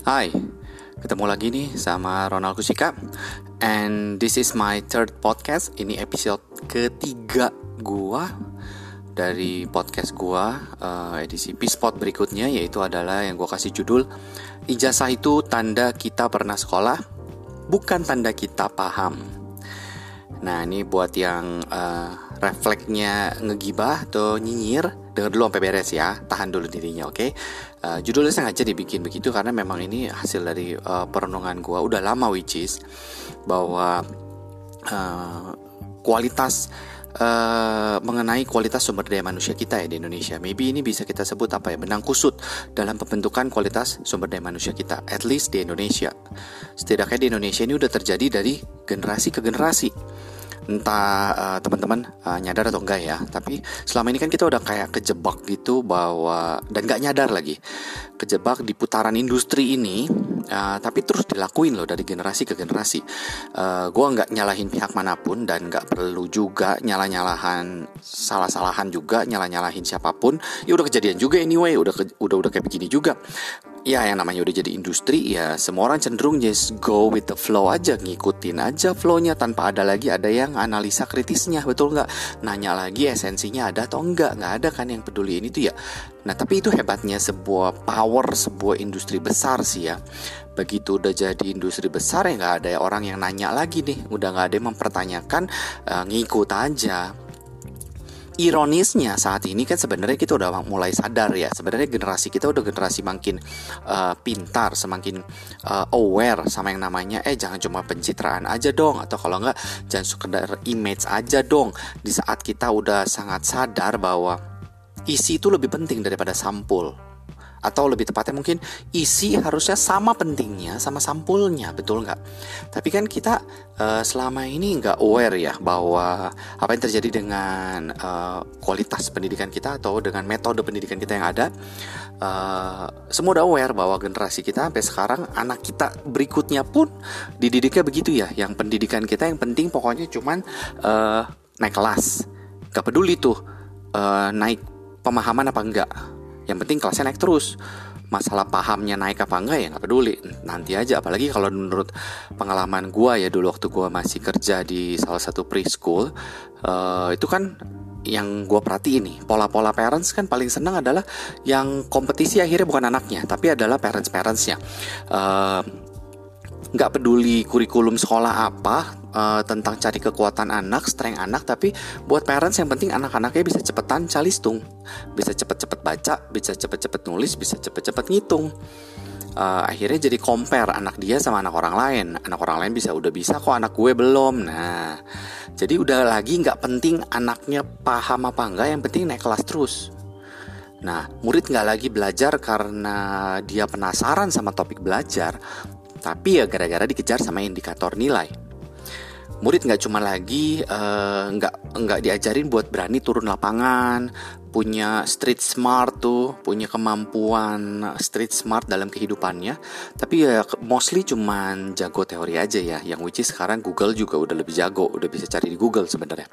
Hai, ketemu lagi nih sama Ronald Kusika. And this is my third podcast. Ini episode ketiga gua. Dari podcast gua uh, Edisi P-Spot berikutnya Yaitu adalah yang gua kasih judul Ijazah itu tanda kita pernah sekolah Bukan tanda kita paham. Nah ini buat yang uh, refleksnya ngegibah atau nyinyir Dengar dulu sampai beres ya Tahan dulu dirinya oke okay? uh, Judulnya sengaja dibikin begitu Karena memang ini hasil dari uh, perenungan gue Udah lama which is Bahwa uh, Kualitas Uh, mengenai kualitas sumber daya manusia kita ya di Indonesia. Maybe ini bisa kita sebut apa ya benang kusut dalam pembentukan kualitas sumber daya manusia kita. At least di Indonesia. Setidaknya di Indonesia ini udah terjadi dari generasi ke generasi entah uh, teman-teman uh, nyadar atau enggak ya. Tapi selama ini kan kita udah kayak kejebak gitu bahwa dan nggak nyadar lagi kejebak di putaran industri ini uh, tapi terus dilakuin loh dari generasi ke generasi. Uh, gue nggak nyalahin pihak mana pun dan nggak perlu juga nyalah-nyalahan salah-salahan juga nyalah-nyalahin siapa pun. Ya udah kejadian juga anyway udah ke, udah udah kayak begini juga ya yang namanya udah jadi industri ya semua orang cenderung just go with the flow aja ngikutin aja flownya tanpa ada lagi ada yang analisa kritisnya betul nggak? Nanya lagi esensinya ada atau enggak nggak ada kan yang peduli ini tuh ya. Nah tapi itu hebatnya sebuah power sebuah industri besar sih ya. Begitu udah jadi industri besar ya nggak ada orang yang nanya lagi nih. Udah nggak ada yang mempertanyakan uh, ngikut aja ironisnya saat ini kan sebenarnya kita udah mulai sadar ya. Sebenarnya generasi kita udah generasi makin uh, pintar semakin uh, aware sama yang namanya eh jangan cuma pencitraan aja dong atau kalau enggak jangan sekedar image aja dong. Di saat kita udah sangat sadar bahwa isi itu lebih penting daripada sampul atau lebih tepatnya mungkin isi harusnya sama pentingnya sama sampulnya betul nggak? Tapi kan kita uh, selama ini nggak aware ya bahwa apa yang terjadi dengan uh, kualitas pendidikan kita atau dengan metode pendidikan kita yang ada uh, semua udah aware bahwa generasi kita sampai sekarang anak kita berikutnya pun dididiknya begitu ya. Yang pendidikan kita yang penting pokoknya cuman uh, naik kelas. Gak peduli tuh uh, naik pemahaman apa enggak yang penting kelasnya naik terus. Masalah pahamnya naik apa enggak ya nggak peduli. Nanti aja apalagi kalau menurut pengalaman gue ya dulu waktu gue masih kerja di salah satu preschool uh, itu kan yang gue perhatiin nih pola-pola parents kan paling senang adalah yang kompetisi akhirnya bukan anaknya tapi adalah parents parentsnya uh, nggak peduli kurikulum sekolah apa uh, tentang cari kekuatan anak, strength anak, tapi buat parents yang penting anak-anaknya bisa cepetan calistung, bisa cepet-cepet baca, bisa cepet-cepet nulis, bisa cepet-cepet ngitung. Uh, akhirnya jadi compare anak dia sama anak orang lain anak orang lain bisa udah bisa kok anak gue belum nah jadi udah lagi nggak penting anaknya paham apa enggak yang penting naik kelas terus Nah, murid nggak lagi belajar karena dia penasaran sama topik belajar, tapi ya gara-gara dikejar sama indikator nilai. Murid nggak cuma lagi uh, nggak nggak diajarin buat berani turun lapangan, punya street smart tuh, punya kemampuan street smart dalam kehidupannya. Tapi ya mostly cuman jago teori aja ya, yang which is sekarang Google juga udah lebih jago, udah bisa cari di Google sebenarnya.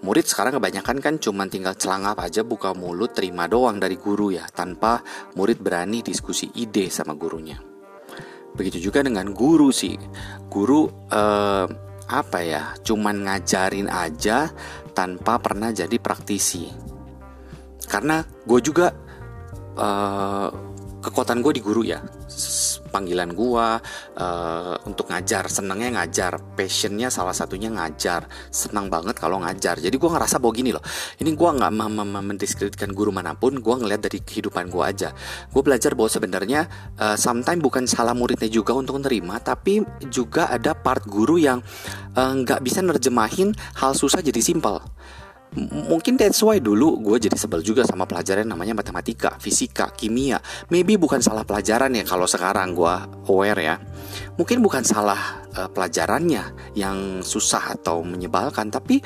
Murid sekarang kebanyakan kan cuma tinggal celangap aja buka mulut terima doang dari guru ya tanpa murid berani diskusi ide sama gurunya. Begitu juga dengan guru sih. Guru eh, apa ya? Cuman ngajarin aja tanpa pernah jadi praktisi. Karena gue juga eh, kekuatan gue di guru ya panggilan gua uh, untuk ngajar. Senangnya ngajar. Passionnya salah satunya ngajar. Senang banget kalau ngajar. Jadi gua ngerasa bahwa gini loh ini gua nggak mendiskreditkan guru mana pun. Gua ngeliat dari kehidupan gua aja. Gua belajar bahwa sebenarnya uh, sometimes bukan salah muridnya juga untuk menerima tapi juga ada part guru yang eh, nggak uh, bisa nerjemahin hal susah jadi simpel mungkin that's why dulu gue jadi sebel juga sama pelajaran namanya matematika, fisika, kimia. Maybe bukan salah pelajaran ya kalau sekarang gue aware ya. Mungkin bukan salah uh, pelajarannya yang susah atau menyebalkan, tapi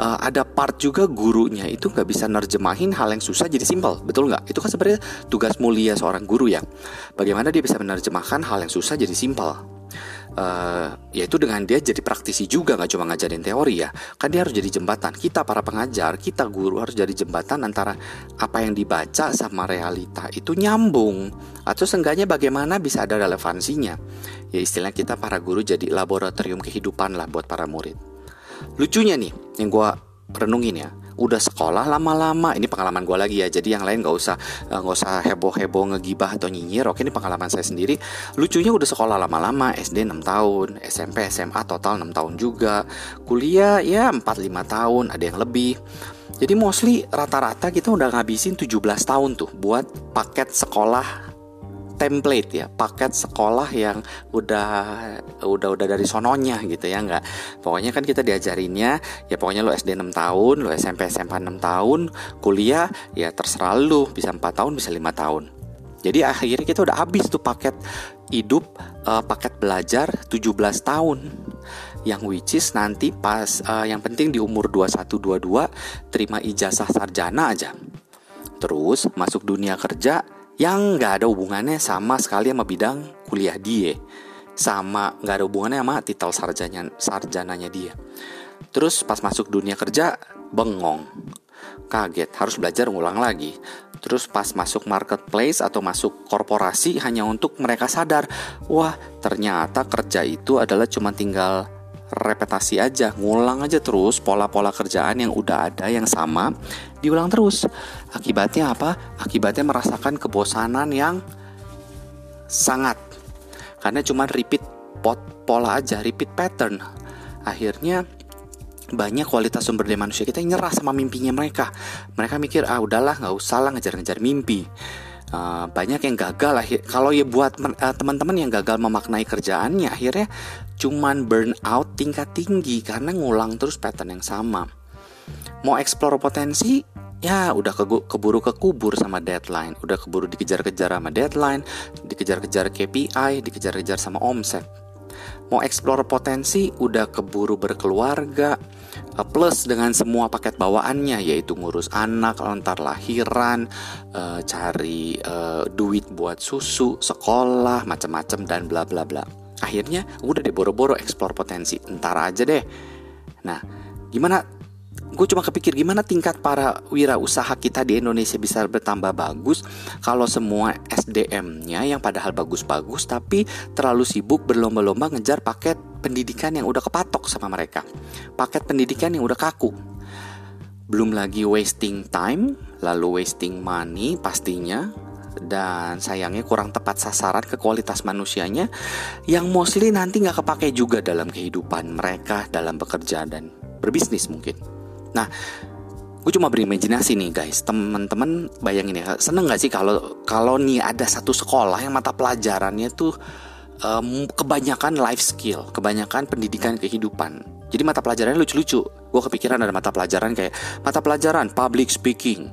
uh, ada part juga gurunya itu nggak bisa nerjemahin hal yang susah jadi simpel, betul nggak? Itu kan sebenarnya tugas mulia seorang guru ya. Bagaimana dia bisa menerjemahkan hal yang susah jadi simpel. Uh, yaitu dengan dia jadi praktisi juga nggak cuma ngajarin teori ya. Kan dia harus jadi jembatan. Kita para pengajar kita guru harus jadi jembatan antara apa yang dibaca sama realita itu nyambung. Atau seenggaknya bagaimana bisa ada relevansinya. Ya istilahnya kita para guru jadi laboratorium kehidupan lah buat para murid. Lucunya nih yang gue renungin ya udah sekolah lama-lama. Ini pengalaman gue lagi ya. Jadi yang lain nggak usah eh, nggak usah heboh-heboh ngegibah atau nyinyir. Oke ini pengalaman saya sendiri. Lucunya udah sekolah lama-lama. SD 6 tahun SMP SMA total 6 tahun juga. Kuliah ya 4-5 tahun ada yang lebih. Jadi mostly rata-rata kita udah ngabisin 17 tahun tuh buat paket sekolah template ya paket sekolah yang udah udah udah dari sononya gitu ya nggak. Pokoknya kan kita diajarinnya ya pokoknya lo SD 6 tahun lo SMP SMA 6 tahun kuliah ya terserah lo bisa 4 tahun bisa lima tahun. Jadi akhirnya kita udah habis tuh paket hidup uh, paket belajar 17 tahun. Yang which is nanti pas uh, yang penting di umur 21 22 terima ijazah sarjana aja. Terus masuk dunia kerja yang nggak ada hubungannya sama sekali sama bidang kuliah dia. Sama nggak ada hubungannya sama titel sarjanya sarjananya dia. Terus pas masuk dunia kerja bengong. Kaget harus belajar ngulang lagi. Terus pas masuk marketplace atau masuk korporasi hanya untuk mereka sadar wah ternyata kerja itu adalah cuma tinggal repetasi aja, ngulang aja terus pola-pola kerjaan yang udah ada yang sama, diulang terus. Akibatnya apa? Akibatnya merasakan kebosanan yang sangat karena cuma repeat pot pola aja, repeat pattern. Akhirnya banyak kualitas sumber daya manusia kita yang nyerah sama mimpinya mereka. Mereka mikir ah udahlah nggak usah lah ngejar-ngejar mimpi. Uh, banyak yang gagal lah. Kalau ya buat uh, teman-teman yang gagal memaknai kerjaannya, akhirnya cuman burn out tingkat tinggi karena ngulang terus pattern yang sama. Mau explore potensi, ya udah ke keburu kekubur sama deadline, udah keburu dikejar-kejar sama deadline, dikejar-kejar KPI, dikejar-kejar sama omset. Mau explore potensi, udah keburu berkeluarga, eh, plus dengan semua paket bawaannya yaitu ngurus anak, lontar lahiran, uh, cari uh, duit buat susu, sekolah, macam-macam dan bla bla bla. Akhirnya udah deh boro-boro explore potensi, entar aja deh. Nah, gimana? Gue cuma kepikir gimana tingkat para wirausaha kita di Indonesia bisa bertambah bagus kalau semua SDM-nya yang padahal bagus-bagus tapi terlalu sibuk berlomba-lomba ngejar paket pendidikan yang udah kepatok sama mereka. Paket pendidikan yang udah kaku. Belum lagi wasting time, lalu wasting money pastinya dan sayangnya kurang tepat sasaran ke kualitas manusianya yang mostly nanti nggak kepake juga dalam kehidupan mereka dalam bekerja dan berbisnis mungkin. Nah, gue cuma berimajinasi nih guys, teman-teman bayangin ya, seneng nggak sih kalau kalau nih ada satu sekolah yang mata pelajarannya tuh um, kebanyakan life skill, kebanyakan pendidikan kehidupan. Jadi mata pelajarannya lucu-lucu. Gue kepikiran ada mata pelajaran kayak mata pelajaran public speaking,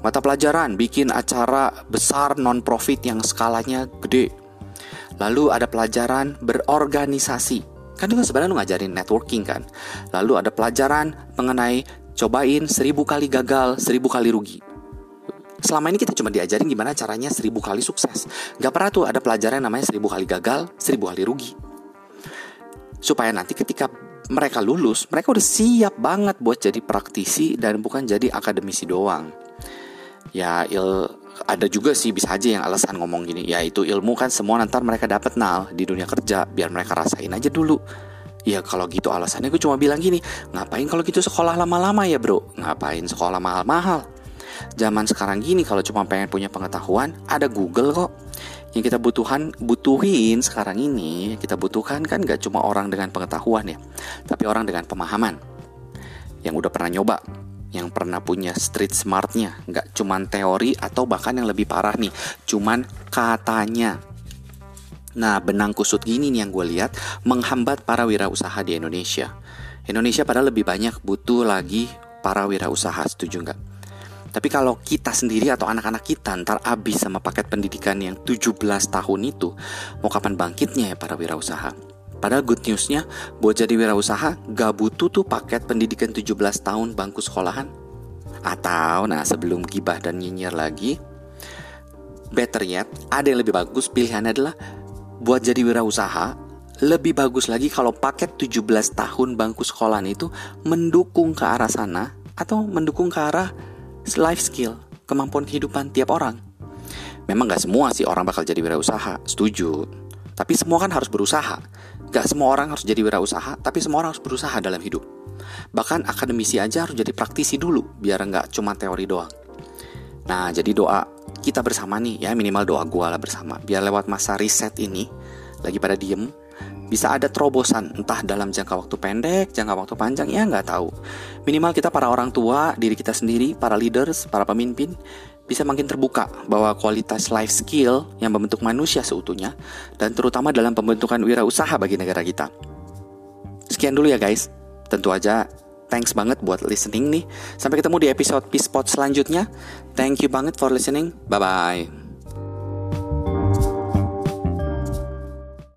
Mata pelajaran bikin acara besar non-profit yang skalanya gede. Lalu ada pelajaran berorganisasi. Kan kan sebenarnya lu ngajarin networking kan. Lalu ada pelajaran mengenai cobain seribu kali gagal, seribu kali rugi. Selama ini kita cuma diajarin gimana caranya seribu kali sukses. Gak pernah tuh ada pelajaran yang namanya seribu kali gagal, seribu kali rugi. Supaya nanti ketika mereka lulus, mereka udah siap banget buat jadi praktisi dan bukan jadi akademisi doang ya il ada juga sih bisa aja yang alasan ngomong gini ya itu ilmu kan semua nanti mereka dapat nal di dunia kerja biar mereka rasain aja dulu ya kalau gitu alasannya gue cuma bilang gini ngapain kalau gitu sekolah lama-lama ya bro? Ngapain sekolah mahal-mahal? Zaman sekarang gini kalau cuma pengen punya pengetahuan ada Google kok. Yang kita butuhan butuhin sekarang ini kita butuhkan kan gak cuma orang dengan pengetahuan ya tapi orang dengan pemahaman. Yang udah pernah nyoba yang pernah punya street smartnya nggak cuman teori atau bahkan yang lebih parah nih cuman katanya nah benang kusut gini nih yang gue lihat menghambat para wirausaha di Indonesia. Indonesia padahal lebih banyak butuh lagi para wirausaha setuju nggak? Tapi kalau kita sendiri atau anak-anak kita ntar abis sama paket pendidikan yang 17 tahun itu mau kapan bangkitnya ya para wirausaha? Padahal good newsnya buat jadi wirausaha gak butuh tuh paket pendidikan 17 tahun bangku sekolahan. Atau nah sebelum gibah dan nyinyir lagi, better yet ada yang lebih bagus pilihannya adalah buat jadi wirausaha lebih bagus lagi kalau paket 17 tahun bangku sekolah itu mendukung ke arah sana atau mendukung ke arah life skill, kemampuan kehidupan tiap orang. Memang gak semua sih orang bakal jadi wirausaha, setuju. Tapi semua kan harus berusaha. Gak semua orang harus jadi wirausaha, tapi semua orang harus berusaha dalam hidup. Bahkan akademisi aja harus jadi praktisi dulu, biar nggak cuma teori doang. Nah, jadi doa kita bersama nih, ya minimal doa gua lah bersama. Biar lewat masa riset ini, lagi pada diem, bisa ada terobosan entah dalam jangka waktu pendek, jangka waktu panjang ya nggak tahu. Minimal kita para orang tua, diri kita sendiri, para leaders, para pemimpin bisa makin terbuka bahwa kualitas life skill yang membentuk manusia seutuhnya dan terutama dalam pembentukan wirausaha bagi negara kita. Sekian dulu ya guys. Tentu aja thanks banget buat listening nih. Sampai ketemu di episode Peace Spot selanjutnya. Thank you banget for listening. Bye bye.